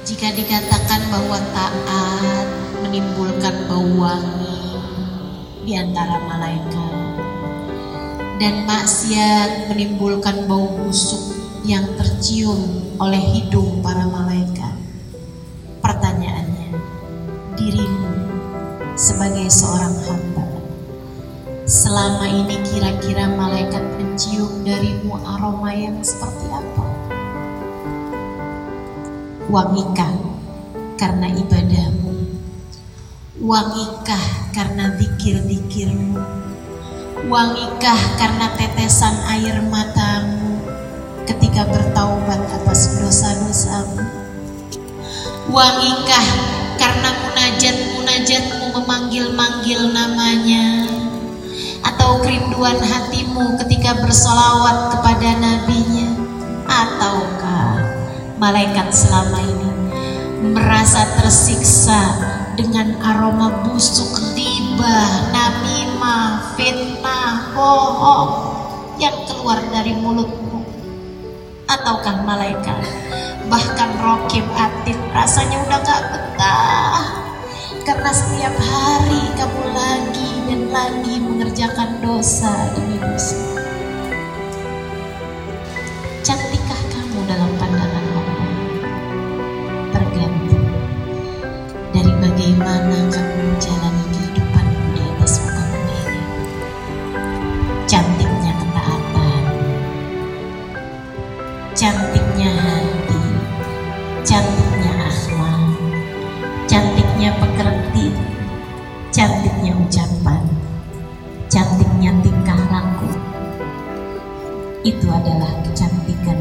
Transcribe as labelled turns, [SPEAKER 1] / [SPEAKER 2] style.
[SPEAKER 1] Jika dikatakan bahwa taat menimbulkan bau wangi di antara malaikat dan maksiat menimbulkan bau busuk yang tercium oleh hidung para malaikat. Pertanyaannya, dirimu sebagai seorang hamba selama ini kira-kira malaikat mencium darimu aroma yang seperti apa? Wangikah karena ibadahmu? Wangikah karena zikir-zikirmu? Wangikah karena tetesan air matamu ketika bertaubat atas dosa-dosamu? Wangikah karena munajat-munajatmu memanggil-manggil namanya? Atau kerinduan hatimu ketika bersolawat kepada nabinya? Ataukah malaikat selama ini. Merasa tersiksa dengan aroma busuk libah, namimah, fitnah, bohong yang keluar dari mulutmu. Ataukah malaikat? Bahkan rokib atid rasanya udah gak betah. Karena setiap hari kamu lagi dan lagi mengerjakan dosa demi dosa. Cantikkah bagaimana kamu menjalani kehidupanmu di atas muka bumi ini? Cantiknya ketaatan. Cantiknya hati. Cantiknya akhlak. Cantiknya pekerti. Cantiknya ucapan. Cantiknya tingkah laku. Itu adalah kecantikan